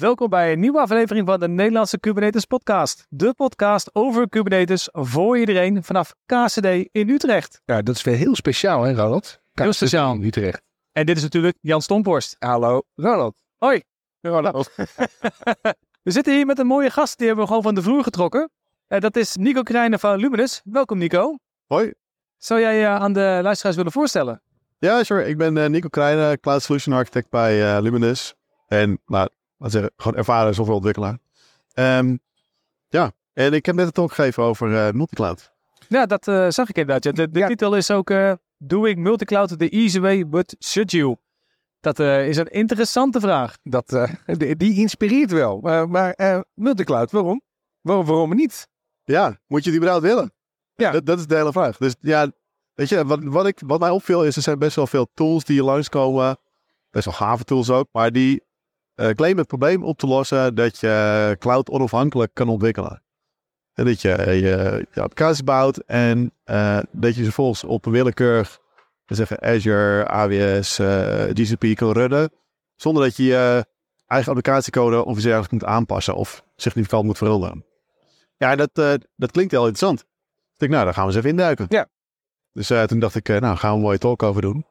Welkom bij een nieuwe aflevering van de Nederlandse Kubernetes podcast. De podcast over Kubernetes voor iedereen vanaf KCD in Utrecht. Ja, dat is weer heel speciaal, hè, Ronald? Heel speciaal. In Utrecht. En dit is natuurlijk Jan Stomporst. Hallo, Ronald. Hoi. Ronald. We zitten hier met een mooie gast, die hebben we gewoon van de vloer getrokken. Eh, dat is Nico Krijnen van Luminous. Welkom Nico. Hoi. Zou jij je aan de luisteraars willen voorstellen? Ja, sure. Ik ben eh, Nico Krijnen, Cloud Solution Architect bij eh, Luminous. En, nou, laat zeggen, gewoon ervaren softwareontwikkelaar. Ehm ja, en ik heb net een talk gegeven over eh, multicloud. Ja, dat eh, zag ik inderdaad. Ja, de de Ja. titel is ook eh, Doing Multicloud the Easy Way, but Should You? Dat eh, is een interessante vraag. Dat, eh, die, die inspireert wel. Maar, maar eh, multicloud, waarom? waarom? Waarom niet? Ja, moet je die überhaupt willen? Ja. Dat, dat is de hele vraag. Dus ja, weet je, wat, wat, ik, wat mij opviel is, er zijn best wel veel tools die hier langskomen. Best wel gave tools ook. Maar die eh, claimen het probleem op te lossen dat je cloud onafhankelijk kan ontwikkelen. En dat je eh, je, je applicatie bouwt en eh, dat je ze vervolgens op willekeurig, zeggen Azure, AWS, GCP kan runnen. Zonder dat je je eigen applicatiecode of iets dergelijks moet aanpassen of significant moet veranderen. Ja, dat, dat klinkt heel interessant. Ik denk, nou, daar gaan we eens even induiken. Ja. Dus toen dacht ik, nou, gaan we een mooie talk over doen.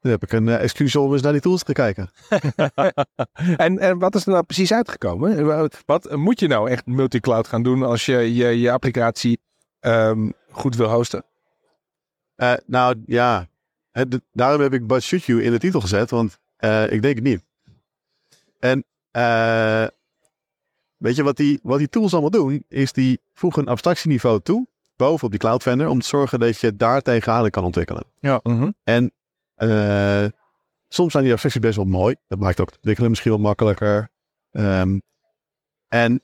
Toen heb ik een uh, excuus om eens naar die tools te kijken. En, en wat is er nou precies uitgekomen? Wat- Wat moet je nou echt multicloud gaan doen als je je, je applicatie ehm, goed wil hosten? Eh, nou, ja. Het- de- daarom heb ik But Shoot You in de titel gezet, want eh, ik denk het niet. En eh, weet je wat die, wat die tools allemaal doen? Is die voegen een abstractieniveau toe, bovenop die cloud vendor, om te zorgen dat je daar tegenaan kan ontwikkelen. Mhm. En eh, soms zijn die abstracties best wel mooi. Dat maakt ook het ontwikkelen misschien wat makkelijker. Ehm, en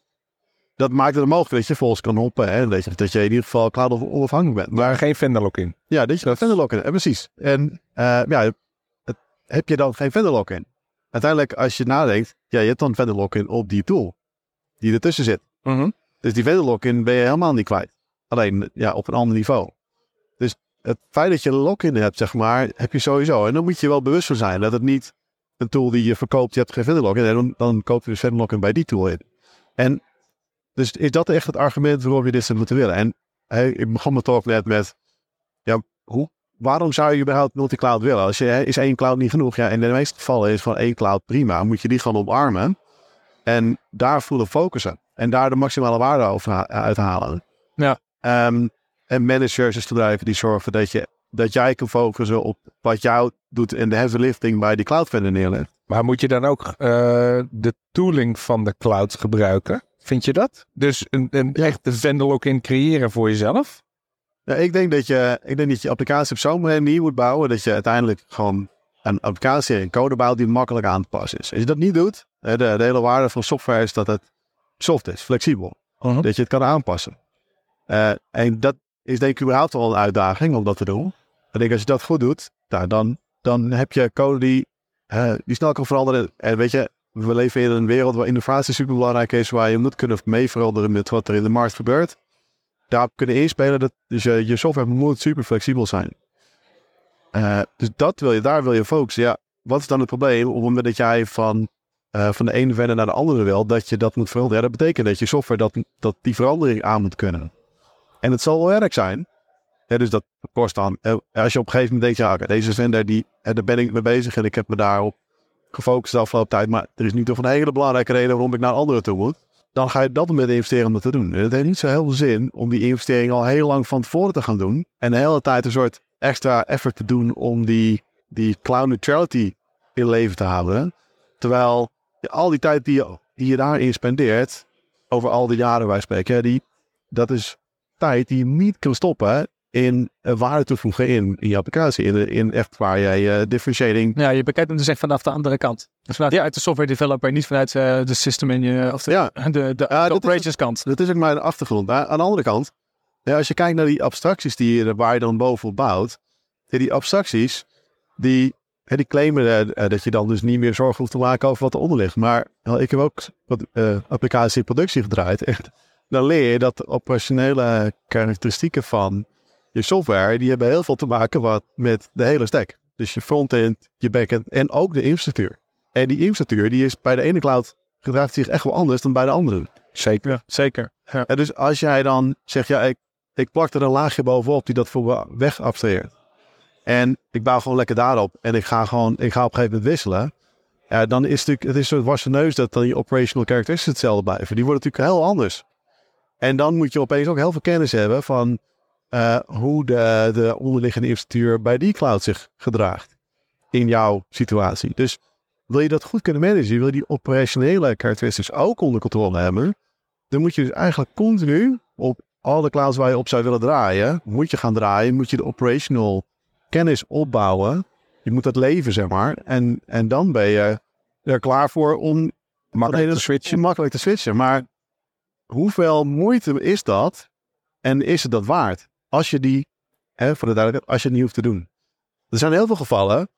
dat maakt het mogelijk dat je volgens kan hoppen. Hè? Dat, je, dat je in ieder geval cloud onafhankelijk bent. Maar geen vendor lock-in. Ja, dat je dat vendor lock-in. En precies. En eh, ja, het- heb je dan geen vendor lock-in? Uiteindelijk, als je nadenkt, ja, je hebt dan vendor lock-in op die tool die ertussen zit. Mhm. Dus die vendor lock-in ben je helemaal niet kwijt. Alleen ja, op een ander niveau. Dus het feit dat je een lock-in hebt, zeg maar, heb je sowieso. En dan moet je wel bewust van zijn dat het niet een tool die je verkoopt, je hebt geen vendor lock-in. En dan, dan koop je dus vendor lock-in bij die tool in. En dus is dat echt het argument waarom je dit zou moeten willen? En hey, ik begon mijn talk net met, ja, hoe, waarom zou je überhaupt multicloud willen? Als je, is één cloud niet genoeg? Ja, in de meeste gevallen is van één cloud prima. Moet je die gewoon omarmen en daar voelen focussen. En daar de maximale waarde over ha- uithalen. Ja. Ehm, en managed services bedrijven die zorgen dat, je, dat jij kan focussen op wat jou doet en de heavy lifting bij die cloud vendor neerlegt. Maar moet je dan ook eh, de tooling van de cloud gebruiken? Vind je dat? Dus een, een echte vendor lock-in creëren voor jezelf? Ja, ik, denk dat je, ik denk dat je applicatie op zo'n manier moet bouwen dat je uiteindelijk gewoon een applicatie en code bouwt die makkelijk aan te passen is. Als je dat niet doet, de, de hele waarde van software is dat het soft is, flexibel. Mhm. Dat je het kan aanpassen. Eh, en dat is denk ik überhaupt wel een uitdaging om dat te doen. Ik denk als je dat goed doet, nou, dan, dan heb je code die, die snel kan veranderen. En weet je, we leven in een wereld waar innovatie super belangrijk is, waar je moet kunnen mee veranderen met wat er in de markt gebeurt. Daarop kunnen inspelen, dat, dus je, je software moet super flexibel zijn. Eh, dus dat wil je, daar wil je focussen. Ja, wat is dan het probleem op moment dat jij van, eh, van de ene verder naar de andere wil, dat je dat moet veranderen? Dat betekent dat je software dat, dat die verandering aan moet kunnen. En het zal wel erg zijn. Dus dat kost dan. als je op een gegeven moment denkt, ja, deze vendor, die, daar ben ik mee bezig en ik heb me daarop gefocust de afgelopen tijd. Maar er is niet toch een hele belangrijke reden waarom ik naar een andere toe moet. Dan ga je dat met investeren om dat te doen. En het heeft niet zo heel veel zin om die investering al heel lang van tevoren te gaan doen. En de hele tijd een soort extra effort te doen om die, die cloud neutrality in leven te houden. Terwijl al die tijd die je, die daarin spendeert, over al die jaren wij spreken, die, dat is tijd die je niet kan stoppen in eh, waarde toevoegen in, in je applicatie. In, in echt waar jij eh, differentiating. Ja, je bekijkt hem dus echt vanaf de andere kant. Dus vanuit ja, uit de software developer, niet vanuit eh, de system en je, of de, Ja. de, operations kant. Dat is ook mijn achtergrond. Aan de andere kant, ja, als je kijkt naar die abstracties die je, waar je dan bovenop bouwt. die abstracties, die, die claimen dat je dan dus niet meer zorgen hoeft te maken over wat eronder ligt. Maar wel, ik heb ook wat applicatie in productie gedraaid. Echt, dan leer je dat de operationele karakteristieken van je software, die hebben heel veel te maken wat, met de hele stack. Dus je frontend, je backend en ook de infrastructuur. En die infrastructuur die is bij de ene cloud gedraagt zich echt wel anders dan bij de anderen. Zeker. Ja, zeker. Ja. En dus als jij dan zegt, ja, ik, ik plak er een laagje bovenop die dat voor me weg abstraheert. En ik bouw gewoon lekker daarop. En ik ga gewoon, ik ga op een gegeven moment wisselen. Ja, dan is het natuurlijk, het is een soort wassen neus dat dan je operational characteristics hetzelfde blijven. Die worden natuurlijk heel anders. En dan moet je opeens ook heel veel kennis hebben van eh, hoe de, de onderliggende infrastructuur bij die cloud zich gedraagt. In jouw situatie. Dus wil je dat goed kunnen managen, wil je die operationele characteristics ook onder controle hebben, dan moet je dus eigenlijk continu op alle clouds waar je op zou willen draaien, moet je gaan draaien, moet je de operational kennis opbouwen. Je moet dat leven, zeg maar. En, en dan ben je er klaar voor om Makkelijk te switchen. makkelijk te switchen. Maar hoeveel moeite is dat? En is het dat waard? Als je die, hè, voor de duidelijkheid, als je het niet hoeft te doen. Er zijn heel veel gevallen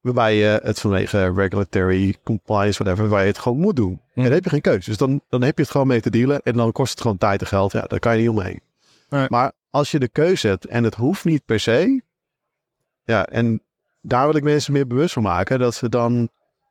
waarbij je het vanwege regulatory compliance, whatever, waar je het gewoon moet doen. En dan heb je geen keuze. Dus dan, dan heb je het gewoon mee te dealen en dan kost het gewoon tijd en geld. Ja, daar kan je niet omheen. Nee. Maar als je de keuze hebt en het hoeft niet per se. Ja, en daar wil ik mensen meer bewust van maken. Dat ze dan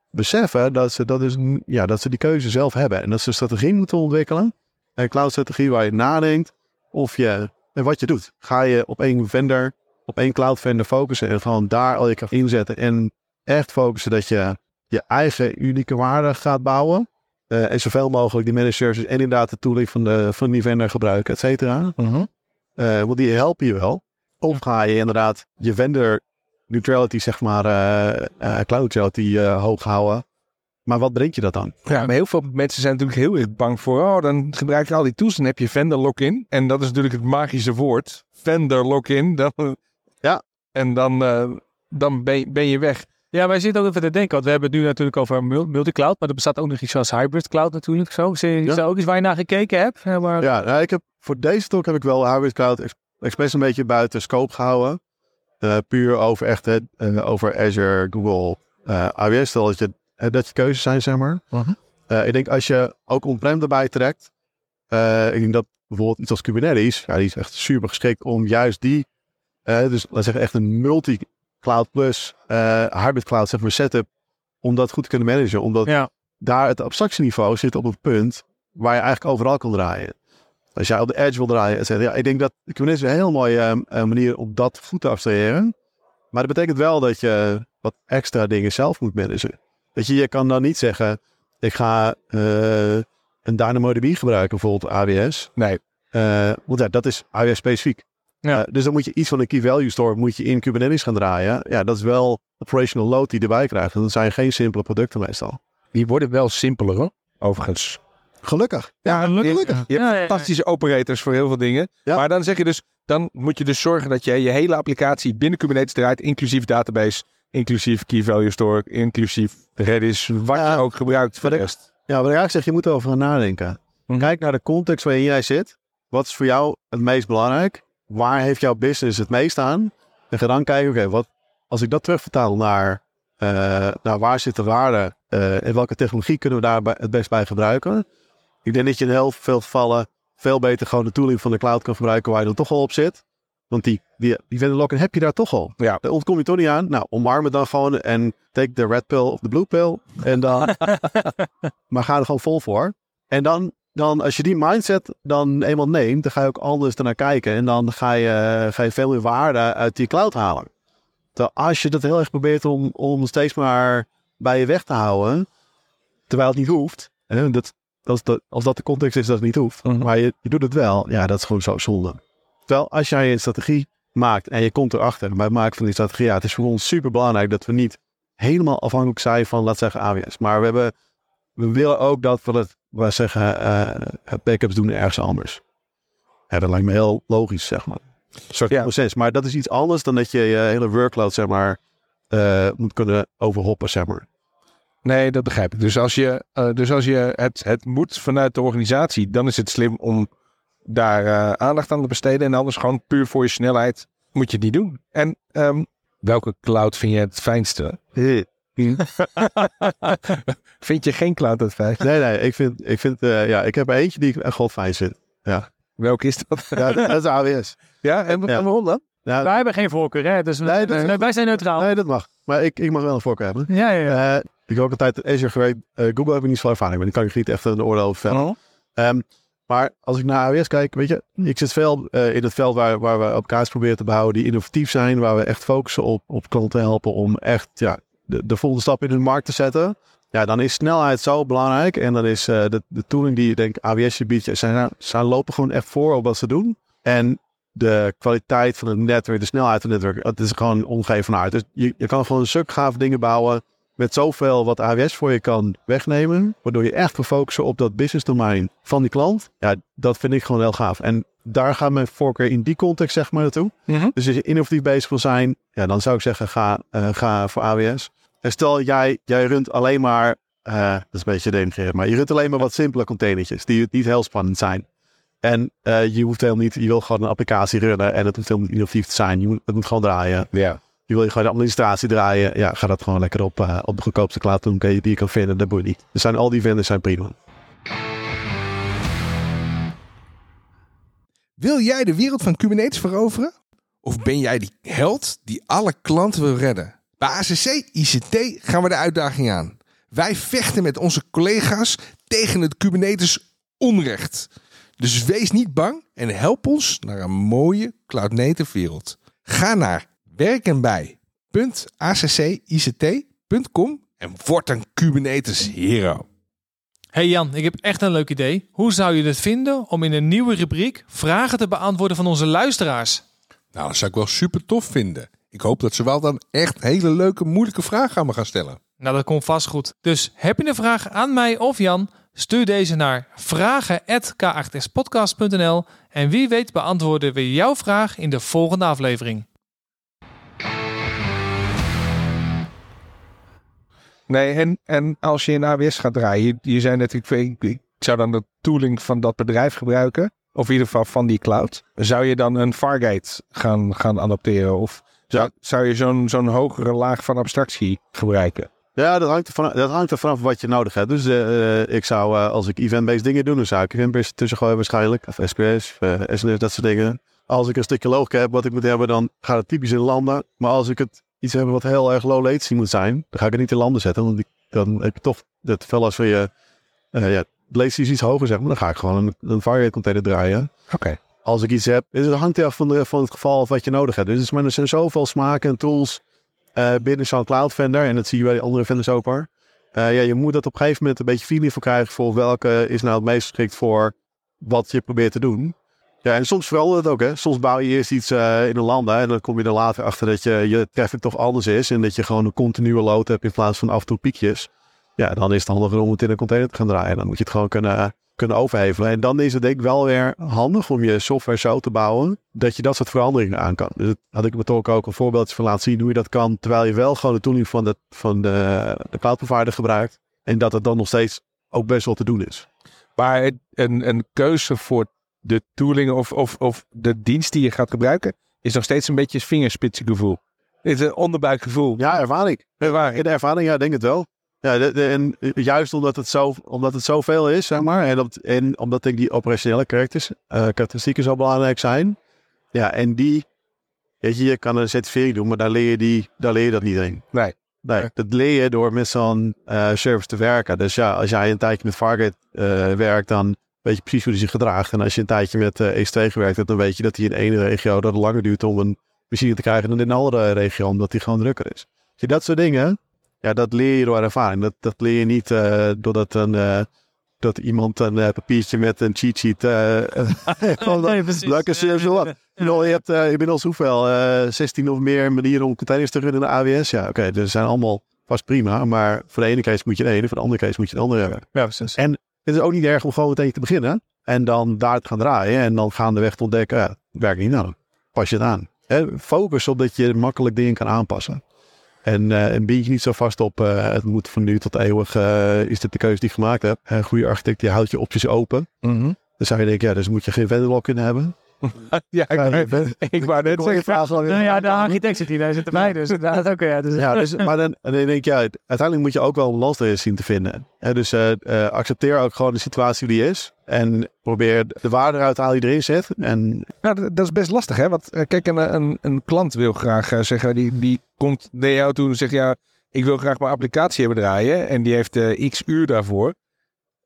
beseffen dat ze, dat is, ja, dat ze die keuze zelf hebben. En dat ze een strategie moeten ontwikkelen. Een cloud-strategie waar je nadenkt of je, en wat je doet. Ga je op één vendor, op één cloud vendor focussen en gewoon daar al je kracht inzetten. En echt focussen dat je je eigen unieke waarde gaat bouwen. Eh, en zoveel mogelijk die managed services en inderdaad de tooling van, de, van die vendor gebruiken, et cetera. Mhm. Eh, want die helpen je wel. Of ga je inderdaad je vendor neutrality, zeg maar, eh, eh, cloud neutrality eh, hoog houden. Maar wat brengt je dat dan? Ja, maar heel veel mensen zijn natuurlijk heel erg bang voor. Oh, dan gebruik je al die tools. Dan heb je vendor lock-in. En dat is natuurlijk het magische woord. Vendor lock-in. Dan, Ja. En dan, eh, dan ben, je- ben je weg. Ja, wij zitten ook even te denken, want we hebben het nu natuurlijk over mul- multicloud, maar er bestaat ook nog iets als hybrid cloud natuurlijk. Zo. Is er is Ja. er ook iets waar je naar gekeken hebt? Ja, maar- Ja, nou, ik heb, voor deze talk heb ik wel hybrid cloud ex- expres een beetje buiten scope gehouden. Eh, puur over echt eh, over Azure, Google, eh AWS. Stel dat je, eh, dat je keuzes zijn, zeg maar. Mhm. Eh, ik denk als je ook on-prem erbij trekt. eh, ik denk dat bijvoorbeeld iets als Kubernetes, ja, die is echt super geschikt om juist die, dus laten we zeggen echt een multi-cloud plus hybrid cloud zeg maar, setup, om dat goed te kunnen managen. Omdat Ja. daar het abstractieniveau zit op het punt waar je eigenlijk overal kan draaien. Als jij op de edge wil draaien, et cetera. Ja, ik denk dat Kubernetes een heel mooie manier om dat goed te abstraheren. Maar dat betekent wel dat je wat extra dingen zelf moet managen. Dat je, je kan dan niet zeggen, ik ga eh, een DynamoDB gebruiken, bijvoorbeeld AWS. Nee. Eh, want ja, dat is AWS specifiek. Ja. Eh, dus dan moet je iets van een key value store moet je in Kubernetes gaan draaien. Ja, dat is wel operational load die je erbij krijgt. En dat zijn geen simpele producten meestal. Die worden wel simpeler, hoor. overigens. Gelukkig. Ja, gelukkig. Je, gelukkig. je hebt Ja, ja, ja. fantastische operators voor heel veel dingen. Ja. Maar dan zeg je dus, dan moet je dus zorgen dat je je hele applicatie binnen Kubernetes draait, inclusief database, inclusief key value store, inclusief Redis, wat je ook gebruikt voor de rest. Ja, wat ik eigenlijk zeg, je moet erover gaan nadenken. Mhm. Kijk naar de context waarin jij zit. Wat is voor jou het meest belangrijk? Waar heeft jouw business het meest aan? En ga dan kijken, oké, wat als ik dat terugvertaal naar, eh, naar waar zit de waarde eh, en welke technologie kunnen we daar het best bij gebruiken? Ik denk dat je in heel veel gevallen veel beter gewoon de tooling van de cloud kan gebruiken waar je dan toch al op zit. Want die, die, die vendor lock-in heb je daar toch al. Ja. Daar ontkom je toch niet aan. Nou, omarm het dan gewoon en take the red pill of the blue pill. En dan, maar ga er gewoon vol voor. En dan, dan als je die mindset dan eenmaal neemt, dan ga je ook anders ernaar kijken. En dan ga je, ga je veel meer waarde uit die cloud halen. Terwijl als je dat heel erg probeert om, om steeds maar bij je weg te houden, terwijl het niet hoeft. Hè, dat, dat is de, als dat de context is dat het niet hoeft. Mhm. Maar je, je doet het wel. Ja, dat is gewoon zo zonde. Terwijl als jij een strategie maakt en je komt erachter bij het maken van die strategie. Ja, het is voor ons super belangrijk dat we niet helemaal afhankelijk zijn van, laat zeggen, AWS. Maar we, hebben, we willen ook dat we het, we zeggen, eh, backups doen ergens anders. Ja, dat lijkt me heel logisch, zeg maar. Een soort Ja. proces. Maar dat is iets anders dan dat je je hele workload, zeg maar, eh, moet kunnen overhoppen, zeg maar. Nee, dat begrijp ik. Dus als je, eh, dus als je het, het moet vanuit de organisatie, dan is het slim om daar eh, aandacht aan te besteden. En anders gewoon puur voor je snelheid moet je het niet doen. En ehm, welke cloud vind je het fijnste? vind je geen cloud het fijnst? Nee, nee, ik vind, ik vind, eh, ja, ik heb er eentje die ik echt god fijn vind. Welke is dat? Ja, dat is AWS. ja, en, Ja. en waarom dan? Ja, Wij hebben geen voorkeur, hè? Dus we- Nee, dat is nee, wij zijn neutraal. nee, dat mag. Maar ik, ik mag wel een voorkeur hebben. Ja, ja, ja. Eh, ik heb ook altijd Azure gewerkt. Eh, Google heb ik niet zoveel ervaring mee. Dan kan ik niet echt een oordeel over vellen. Oh. Maar als ik naar AWS kijk, weet je, ik zit veel eh, in het veld waar, waar we op kaart proberen te behouden die innovatief zijn, waar we echt focussen op, op klanten helpen om echt ja, de, de volgende stap in hun markt te zetten. Ja, dan is snelheid zo belangrijk. En dan is eh, de, de tooling die je denk AWS je biedt, zijn, zijn lopen gewoon echt voor op wat ze doen. En de kwaliteit van het netwerk, de snelheid van het netwerk, het is gewoon ongeëvenaard. Dus je, je kan gewoon stuk gave dingen bouwen met zoveel wat AWS voor je kan wegnemen, waardoor je echt kan focussen op dat business domein van die klant. Ja, dat vind ik gewoon heel gaaf. En daar gaat mijn voorkeur in die context zeg maar naartoe. Mhm. Dus als je innovatief bezig wil zijn, ja, dan zou ik zeggen ga, eh, ga voor AWS. En stel jij, jij runt alleen maar, eh, dat is een beetje denigrerend, maar je runt alleen maar wat simpele containertjes die niet heel spannend zijn. En eh, je hoeft helemaal niet, je wil gewoon een applicatie runnen en het hoeft helemaal niet innovatief te zijn. Je moet, het moet gewoon draaien. Ja. Je wil je gewoon de administratie draaien. Ja, ga dat gewoon lekker op, eh, op de goedkoopste cloud doen die je kan vinden. Dat boeit niet. Er zijn al die vendors zijn prima. Wil jij de wereld van Kubernetes veroveren? Of ben jij die held die alle klanten wil redden? Bij ACC ICT gaan we de uitdaging aan. Wij vechten met onze collega's tegen het Kubernetes onrecht. Dus wees niet bang en help ons naar een mooie cloud native wereld. Ga naar werkenbij.accict.com en word een Kubernetes hero. Hey Jan, ik heb echt een leuk idee. Hoe zou je het vinden om in een nieuwe rubriek vragen te beantwoorden van onze luisteraars? Nou, dat zou ik wel super tof vinden. Ik hoop dat ze wel dan echt hele leuke, moeilijke vragen aan me gaan stellen. Nou, dat komt vast goed. Dus heb je een vraag aan mij of Jan? Stuur deze naar vragen.k8spodcast.nl en wie weet beantwoorden we jouw vraag in de volgende aflevering. Nee, en, en als je in AWS gaat draaien, je, je zei natuurlijk, ik, ik zou dan de tooling van dat bedrijf gebruiken, of in ieder geval van die cloud. Zou je dan een Fargate gaan, gaan adapteren? Of zou, zou je zo'n zo'n hogere laag van abstractie gebruiken? Ja, dat hangt, er van, dat hangt er vanaf wat je nodig hebt. Dus eh, eh, ik zou, eh, als ik event-based dingen doe, dan zou ik event-based tussen gooien waarschijnlijk. Of SPS, uh, SNS, dat soort dingen. Als ik een stukje logica heb wat ik moet hebben, dan gaat het typisch in landen. Maar als ik het iets heb wat heel erg low latency moet zijn, dan ga ik het niet in landen zetten. Want ik, dan heb je toch het veel als je, uh, ja, latency is iets hoger zeg maar. Dan ga ik gewoon een, een variate container draaien. Oké. Als ik iets heb, dus het hangt af van, de, van het geval of wat je nodig hebt. Dus maar er zijn zoveel smaken en tools uh, binnen zo'n cloud vendor. En dat zie je bij de andere vendors ook hoor. Uh, ja, je moet dat op een gegeven moment een beetje feeling voor krijgen voor welke is nou het meest geschikt voor wat je probeert te doen. Ja, en soms verandert het ook. Hè. Soms bouw je eerst iets uh, in een land hè, en dan kom je er later achter dat je, je traffic toch anders is. En dat je gewoon een continue load hebt in plaats van af en toe piekjes. Ja, dan is het handiger om het in een container te gaan draaien. Dan moet je het gewoon kunnen, kunnen overhevelen. En dan is het denk ik wel weer handig om je software zo te bouwen dat je dat soort veranderingen aan kan. Dus dat had ik me toch ook een voorbeeldje van laten zien hoe je dat kan. Terwijl je wel gewoon de tooling van de, van de, de gebruikt. En dat het dan nog steeds ook best wel te doen is. Maar een, een keuze voor de tooling of, of, of de dienst die je gaat gebruiken, is nog steeds een beetje een vingerspitsengevoel. Het is een onderbuikgevoel. Ja, ervaring. Ervaring. In de ervaring, ja, denk het wel. Ja, de, de, en juist omdat het, zo, omdat het zoveel is, zeg maar. En, dat, en omdat denk die operationele karakters, uh, karakteristieken zo belangrijk zijn. Ja, en die, weet je, je kan een certificering doen, maar daar leer je, die, daar leer je dat niet in. Nee. Nee, dat leer je door met zo'n uh, service te werken. Dus ja, als jij een tijdje met Fargate uh, werkt, dan weet je precies hoe hij zich gedraagt. En als je een tijdje met uh, EC2 gewerkt hebt, dan weet je dat hij in één regio dat het langer duurt om een machine te krijgen dan in een andere regio, omdat hij gewoon drukker is. Dus dat soort dingen, ja, dat leer je door ervaring. Dat, dat leer je niet uh, doordat een, uh, dat iemand een uh, papiertje met een cheat sheet. nee, precies. Lekker serieus. Je hebt inmiddels hoeveel? 16 of meer manieren om containers te runnen in de AWS. Ja, oké, okay, dus zijn allemaal vast prima. Maar voor de ene case moet je de ene, voor de andere case moet je de andere hebben. Ja, precies. En het is ook niet erg om gewoon meteen te beginnen. En dan daar te gaan draaien. En dan gaandeweg te ontdekken, ja, het werkt niet nou. Pas je het aan. Focus op dat je makkelijk dingen kan aanpassen. En, uh, en bied je niet zo vast op, uh, het moet van nu tot eeuwig, uh, is dit de keuze die ik gemaakt heb. Een goede architect, die houdt je opties open. Mm -hmm. Dan zou je denken, ja, dus moet je geen vendor kunnen hebben. ja, ik, ik wou net zeggen. Vraag nou ja, de architect zit hier, daar zit erbij. Dus inderdaad ook. Ja, dus, ja, dus, maar dan, dan denk ik, ja, uiteindelijk moet je ook wel een balans zien te vinden. He, dus uh, uh, accepteer ook gewoon de situatie die is. En probeer de waarde eruit te halen die erin zit. En... Nou, dat, dat is best lastig, hè? Want kijk, een, een, een klant wil graag uh, zeggen, die, die komt naar jou toe en zegt, ja, ik wil graag mijn applicatie hebben draaien en die heeft eh, x uur daarvoor.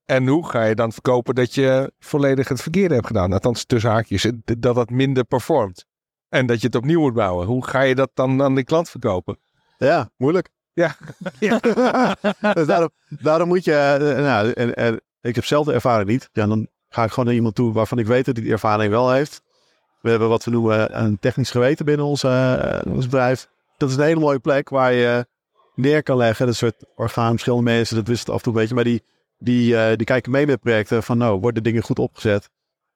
En hoe ga je dan verkopen dat je volledig het verkeerde hebt gedaan? Althans, tussen haakjes, eh, dat dat minder performt. En dat je het opnieuw moet bouwen. Hoe ga je dat dan aan de klant verkopen? Ja, moeilijk. Ja. Ja. dus daarom, daarom moet je, eh, nou, en, en ik heb zelf de ervaring niet. Ja, dan ga ik gewoon naar iemand toe waarvan ik weet dat hij die ervaring wel heeft. We hebben wat we noemen een technisch geweten binnen ons, eh, ons bedrijf. Dat is een hele mooie plek waar je neer kan leggen. Dat soort orgaan, verschillende mensen, dat wist het af en toe een beetje. Maar die, die, eh, die kijken mee met projecten van nou, worden dingen goed opgezet?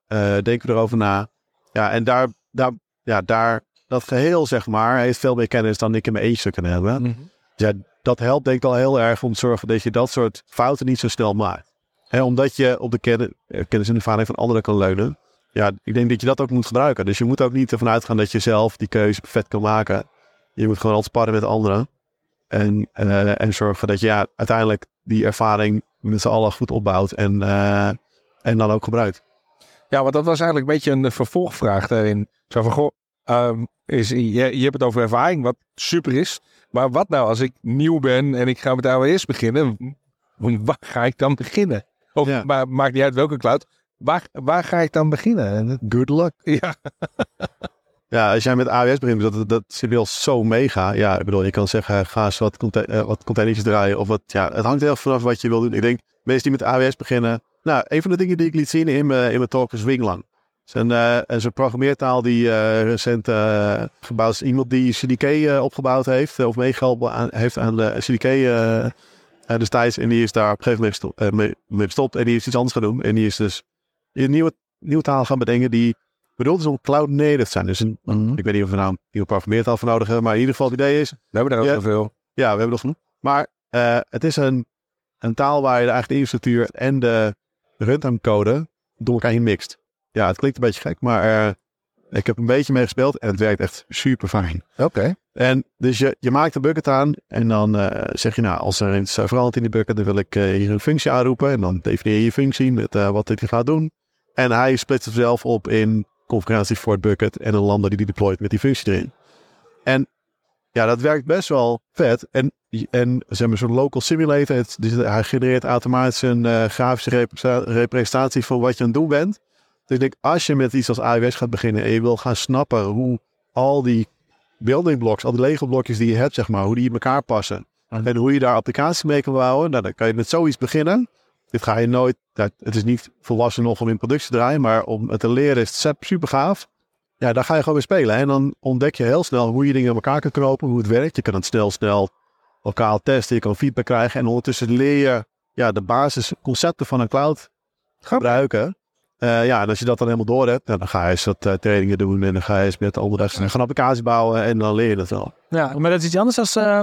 Eh, denken we erover na? Ja, en daar, daar, ja, daar, dat geheel zeg maar, heeft veel meer kennis dan ik in mijn eentje kunnen hebben. Ja, dat helpt denk ik al heel erg om te zorgen dat je dat soort fouten niet zo snel maakt. En omdat je op de kennis, kennis en ervaring van anderen kan leunen. Ja, ik denk dat je dat ook moet gebruiken. Dus je moet ook niet ervan uitgaan dat je zelf die keuze perfect kan maken. Je moet gewoon altijd sparren met anderen. En, eh, en zorgen dat je ja, uiteindelijk die ervaring met z'n allen goed opbouwt en, eh, en dan ook gebruikt. Ja, want dat was eigenlijk een beetje een vervolgvraag daarin. Zo van, goh, ehm, is, je, je hebt het over ervaring, wat super is. Maar wat nou als ik nieuw ben en ik ga met AWS beginnen? Waar ga ik dan beginnen? Of Ja. maar, maakt niet uit welke cloud. Waar, waar ga ik dan beginnen? Good luck. Ja, Ja, als jij met AWS begint, dat, dat is inmiddels zo mega. Ja, ik bedoel, je kan zeggen, ga eens wat, conte eh, wat containers draaien. Of wat, ja, het hangt heel vanaf wat je wil doen. Ik denk, mensen die met AWS beginnen. Nou, een van de dingen die ik liet zien in mijn, in mijn talk is Winglang. Het is een, eh, programmeertaal die eh, recent eh, gebouwd is. Iemand die CDK eh, opgebouwd heeft, eh, of meegeholpen heeft aan de CDK eh, eh, destijds. En die is daar op een gegeven moment eh, gestopt. En die is iets anders gaan doen. En die is dus een nieuwe, nieuwe taal gaan bedenken die bedoeld is om cloud native te zijn. Dus een, ik weet niet of we nou een nieuwe programmeertaal voor nodig hebben, maar in ieder geval het idee is, we hebben er ook zoveel. ja, we hebben nog genoeg. Maar eh, het is een, een taal waar je de eigen infrastructuur en de runtime code door elkaar heen mixt. Ja, het klinkt een beetje gek, maar eh, ik heb een beetje mee gespeeld en het werkt echt super fijn. Oké. En dus je, je maakt een bucket aan en dan eh, zeg je nou, als er iets verandert in die bucket, dan wil ik hier een functie aanroepen. En dan definieer je je functie met wat dit gaat doen. En hij splitst het zelf op in configuraties voor het bucket en een lambda die die deployt met die functie erin. En ja, dat werkt best wel vet. En, en zeg maar, zo'n local simulator, het, dus hij genereert automatisch een eh, grafische representatie van wat je aan het doen bent. Dus ik denk, als je met iets als AWS gaat beginnen en je wil gaan snappen hoe al die building blocks, al die Lego blokjes die je hebt, zeg maar, hoe die in elkaar passen. En hoe je daar applicaties mee kan bouwen. Nou, dan kan je met zoiets beginnen. Dit ga je nooit, dat- het is niet volwassen nog om in productie te draaien, maar om het te leren is het super gaaf. Ja, daar ga je gewoon weer spelen. En dan ontdek je heel snel hoe je dingen in elkaar kan knopen, hoe het werkt. Je kan het snel, snel lokaal testen, je kan feedback krijgen. En ondertussen leer je ja, de basisconcepten van een cloud gebruiken. Eh, ja, en als je dat dan helemaal door hebt, nou, dan ga je eens wat eh, trainingen doen en dan ga je eens met andere applicatie bouwen en dan leer je het wel. Ja, maar dat is iets anders dan eh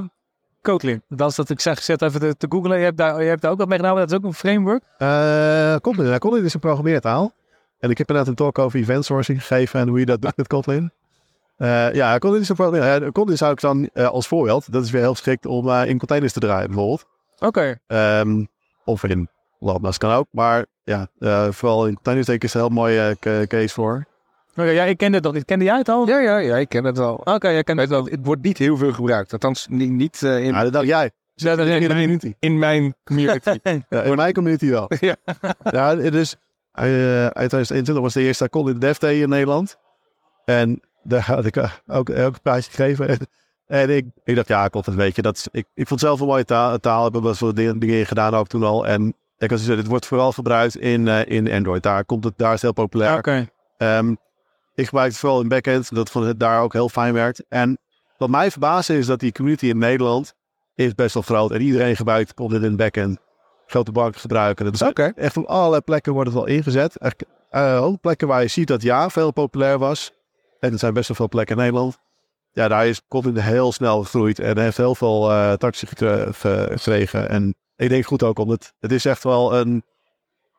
Kotlin. Dat is dat ik zeg, zet even te, te googlen. Je hebt, daar, je hebt daar ook wat mee gedaan, maar dat is ook een framework. Eh Kotlin, Kotlin is een programmeertaal. En ik heb inderdaad een talk over event sourcing gegeven en hoe je dat doet met Kotlin. Eh, ja, Kotlin is een programmeertaal. Ja, Kotlin zou ik dan eh, als voorbeeld, dat is weer heel geschikt om in containers te draaien bijvoorbeeld. Oké. Ehm, of in lambda's kan ook. Maar ja, vooral in containers denk ik is een heel mooie case voor. Oké, ja, ik kende het nog niet. Kende jij het al? Ja, ja, ja, ik ken het wel. Oké, jij kent het wel, het wordt niet heel veel gebruikt. Althans, niet, niet eh, in, Ja, dat dacht jij. Ja, dat- in de community. in mijn community. Ja, in mijn community wel. Ja. ja, dus eh, uit 2021 was de eerste Kotlin Dev Day in Nederland. En daar had ik eh, ook, ook een praatje gegeven. En, ik, ik dacht, ja, klopt, dat weet je. Dat is, ik, ik vond het zelf een mooie taal. taal ik heb best wel dingen, dingen in gedaan ook toen al. En ik had gezegd, dit wordt vooral gebruikt in, eh, in Android. Daar, komt het, daar is het heel populair. Oké. Ehm, ik gebruik het vooral in backend, dat vond het daar ook heel fijn werkt. En wat mij verbaasde is dat die community in Nederland is best wel groot. En iedereen gebruikt dit in backend. Grote banken gebruiken. het. Dus Oké. echt op allerlei plekken wordt het wel ingezet. Echt, eh, ook plekken waar je ziet dat ja, veel populair was. En er zijn best wel veel plekken in Nederland. Ja, daar is Kotlin heel snel gegroeid. En heeft heel veel eh tractie gekre- ge- gekregen. En ik denk goed ook, omdat het is echt wel een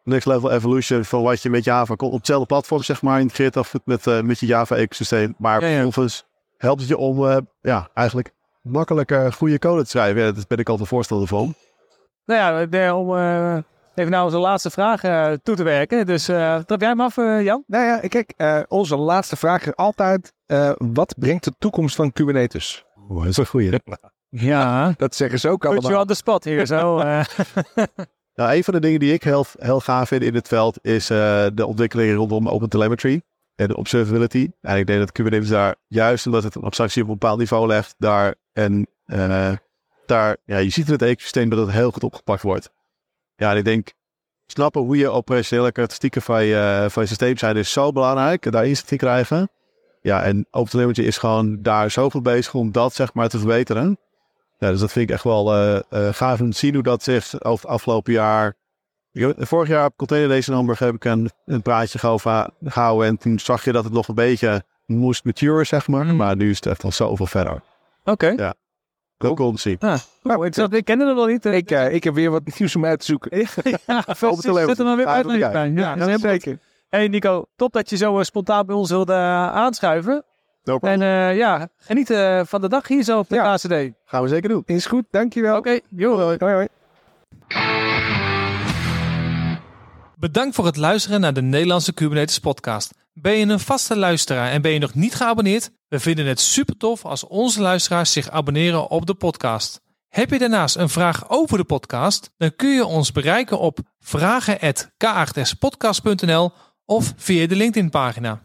next level evolution van wat je met Java kon. Op hetzelfde platform, zeg maar, integreert af met, eh, met je Java-ecosysteem. Maar Ja, ja. vervolgens helpt het je om, eh, ja, eigenlijk makkelijker goede code te schrijven. Ja, daar ben ik altijd voorstander van. Nou ja, de- om eh, even naar onze laatste vraag eh, toe te werken. Dus eh trap jij hem af, eh, Jan? Nou ja, kijk, eh, onze laatste vraag is altijd: eh, wat brengt de toekomst van Kubernetes? Oeh, dat is een goeie. Ja, Dat zeggen ze ook put you allemaal. on the spot hier zo. Nou, een van de dingen die ik heel, heel gaaf vind in het veld is eh, de ontwikkeling rondom Open Telemetry en observability. En ik denk dat Kubernetes daar, juist omdat het een abstractie op een bepaald niveau legt, daar en eh, daar, ja, je ziet in het ecosysteem dat het heel goed opgepakt wordt. Ja, ik denk, snappen hoe je operationele karakteristieken van je, van je systeem zijn is zo belangrijk. Daar inzicht in krijgen. Ja, en Open Telemetry is gewoon daar zoveel bezig om dat zeg maar te verbeteren. Ja, dus dat vind ik echt wel eh, eh, gaaf om te zien hoe dat zich over het afgelopen jaar. Ik heb- vorig jaar op Container Days in Hamburg heb ik een, een praatje gehouden. En toen zag je dat het nog een beetje moest mature, zeg maar. Mm. Maar nu is het echt al zoveel verder. Oké. Cool te zien. Ah, oh, ik, zat- ik kende het nog niet. Ik, eh, ik heb weer wat nieuws om uit te zoeken. ja. Zet er maar weer uit bij. kijken. Ja, zeker. Hey Nico, top dat je zo spontaan bij ons wilde aanschuiven. En eh, ja, geniet van de dag hier zo op de Ja. KCD. Oké, Gaan we zeker doen. Is goed, dankjewel. joh. Hoi, hoi. Bedankt voor het luisteren naar de Nederlandse Kubernetes podcast. Ben je een vaste luisteraar en ben je nog niet geabonneerd? We vinden het super tof als onze luisteraars zich abonneren op de podcast. Heb je daarnaast een vraag over de podcast? Dan kun je ons bereiken op vragen.k8spodcast.nl of via de LinkedIn pagina.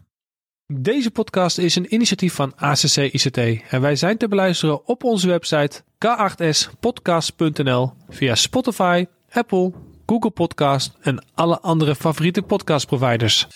Deze podcast is een initiatief van ACC ICT en wij zijn te beluisteren op onze website k8spodcast.nl via Spotify, Apple, Google Podcast en alle andere favoriete podcastproviders.